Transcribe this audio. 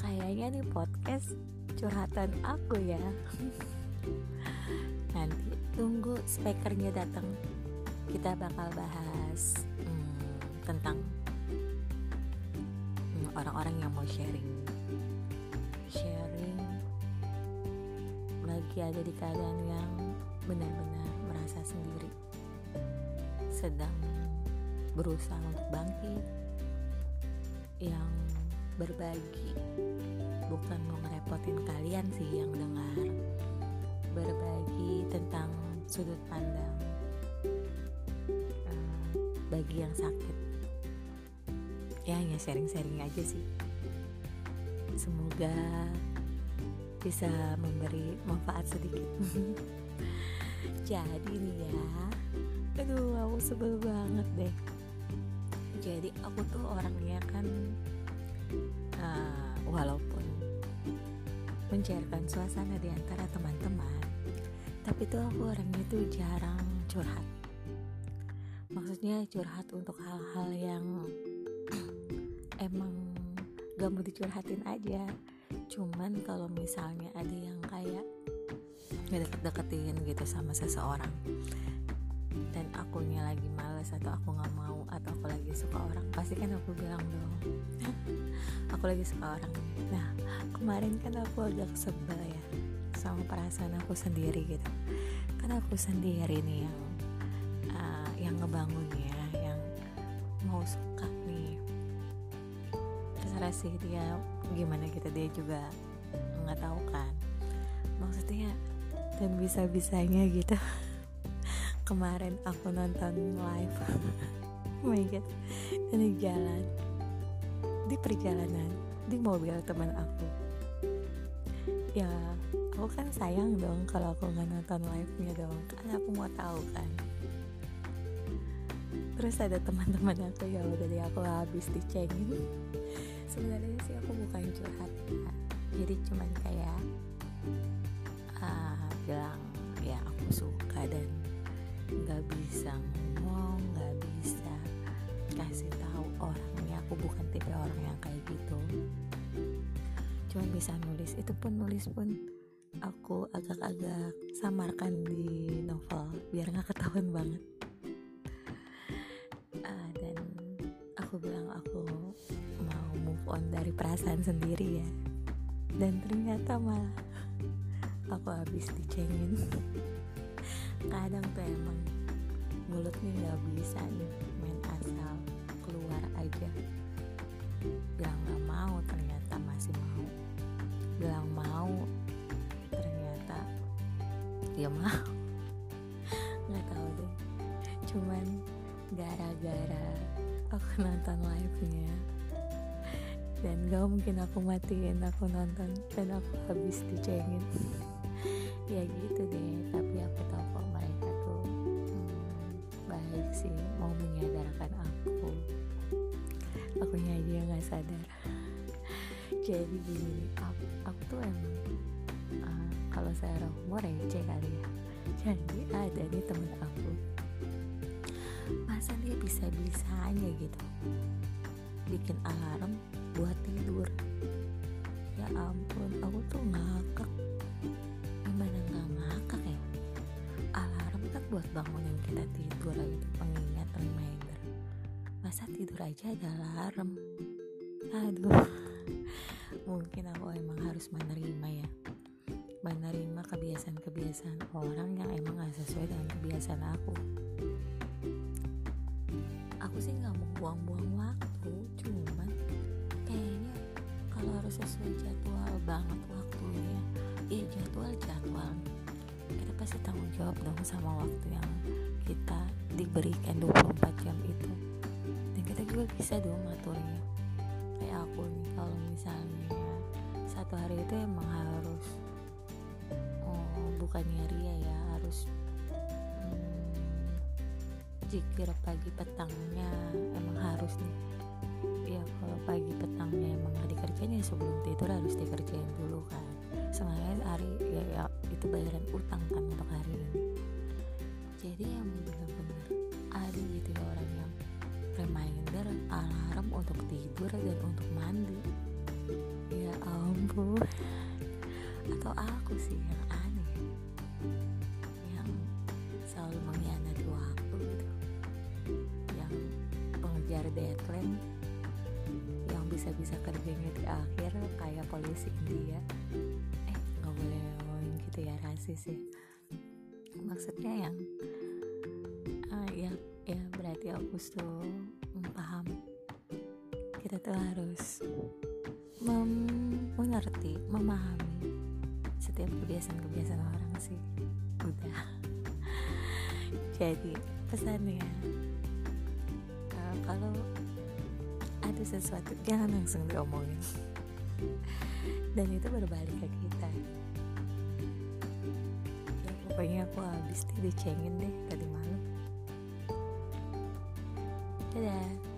kayaknya nih podcast curhatan aku ya. Nanti tunggu speakernya datang. Kita bakal bahas hmm, tentang hmm, orang-orang yang mau sharing. Sharing lagi ada di keadaan yang benar-benar merasa sendiri. Sedang berusaha untuk bangkit yang berbagi. Bukan mau ngerepotin kalian sih yang dengar. Berbagi tentang sudut pandang uh, bagi yang sakit. Ya hanya sharing-sharing aja sih. Semoga bisa memberi manfaat sedikit. Jadi nih ya. Aduh aku sebel banget deh jadi aku tuh orangnya kan uh, walaupun mencairkan suasana di antara teman-teman tapi tuh aku orangnya tuh jarang curhat. Maksudnya curhat untuk hal-hal yang emang gak mau dicurhatin aja. Cuman kalau misalnya ada yang kayak deket-deketin gitu sama seseorang dan akunya lagi males atau aku nggak mau atau aku lagi suka orang pasti kan aku bilang dong. Aku lagi suka orang. Nah kemarin kan aku agak sebel ya sama perasaan aku sendiri gitu. Kan aku sendiri nih yang uh, yang ngebangun ya yang mau suka nih. Terserah sih dia gimana gitu dia juga nggak tahu kan. Maksudnya dan bisa bisanya gitu kemarin aku nonton live. Oh my god. Ini jalan. Di perjalanan di mobil teman aku. Ya aku kan sayang dong kalau aku nggak nonton live nya dong. Karena aku mau tahu kan. Terus ada teman-teman aku ya udah deh aku habis dicengin. Sebenarnya sih aku bukan curhat ya. jadi cuman kayak orang yang kayak gitu. Cuma bisa nulis. Itu pun nulis pun aku agak-agak samarkan di novel biar nggak ketahuan banget. Uh, dan aku bilang aku mau move on dari perasaan sendiri ya. Dan ternyata malah aku habis dicengin. Kadang tuh emang mulutnya nggak bisa nih ya mau nggak tahu deh. Cuman gara-gara aku nonton live nya dan gak mungkin aku matiin aku nonton dan aku habis dicengin. Ya gitu deh tapi aku tahu kok mereka tuh hmm, baik sih mau menyadarkan aku. Aku aja nggak sadar. Jadi gini aku, aku tuh emang uh, kalau saya humor receh kali ya. Jadi ada nih temen aku. Masa dia bisa bisanya gitu? Bikin alarm buat tidur. Ya ampun aku tuh ngakak. Gimana nggak ngakak ya? Alarm kan buat bangunin kita tidur gitu pengingat reminder. Masa tidur aja ada alarm? Aduh. Mungkin aku emang harus menerima ya menerima kebiasaan-kebiasaan orang yang emang gak sesuai dengan kebiasaan aku. Aku sih nggak mau buang-buang waktu cuman kayaknya kalau harus sesuai jadwal banget waktunya ya jadwal jadwal. Kita pasti tanggung jawab dong sama waktu yang kita diberikan 24 jam itu. Dan kita juga bisa dong ngaturnya. Kayak aku nih kalau misalnya satu hari itu emang harus oh, bukannya ria ya harus hmm, jikir pagi petangnya emang harus nih. Ya kalau pagi petangnya emang gak dikerjain ya sebelum tidur harus dikerjain dulu kan. Sengaja hari ya, ya itu bayaran utang kan untuk hari ini. Jadi yang bener-bener ada gitu ya orang yang reminder alarm untuk tidur dan untuk mandi. Ya ampun atau aku sih yang aneh yang selalu mengkhianati waktu gitu. Yang mengejar deadline. Yang bisa-bisa kerjanya di akhir kayak polisi India. Eh nggak boleh ngomongin gitu ya rasis sih maksudnya yang uh, ya ya berarti aku tuh paham. Kita tuh harus mem mengerti memahami setiap kebiasaan-kebiasaan orang sih. Udah. Jadi pesannya uh, kalau ada sesuatu jangan langsung diomongin. Dan itu berbalik ke kita. Ya pokoknya aku habis dicengin deh tadi malam. Dadah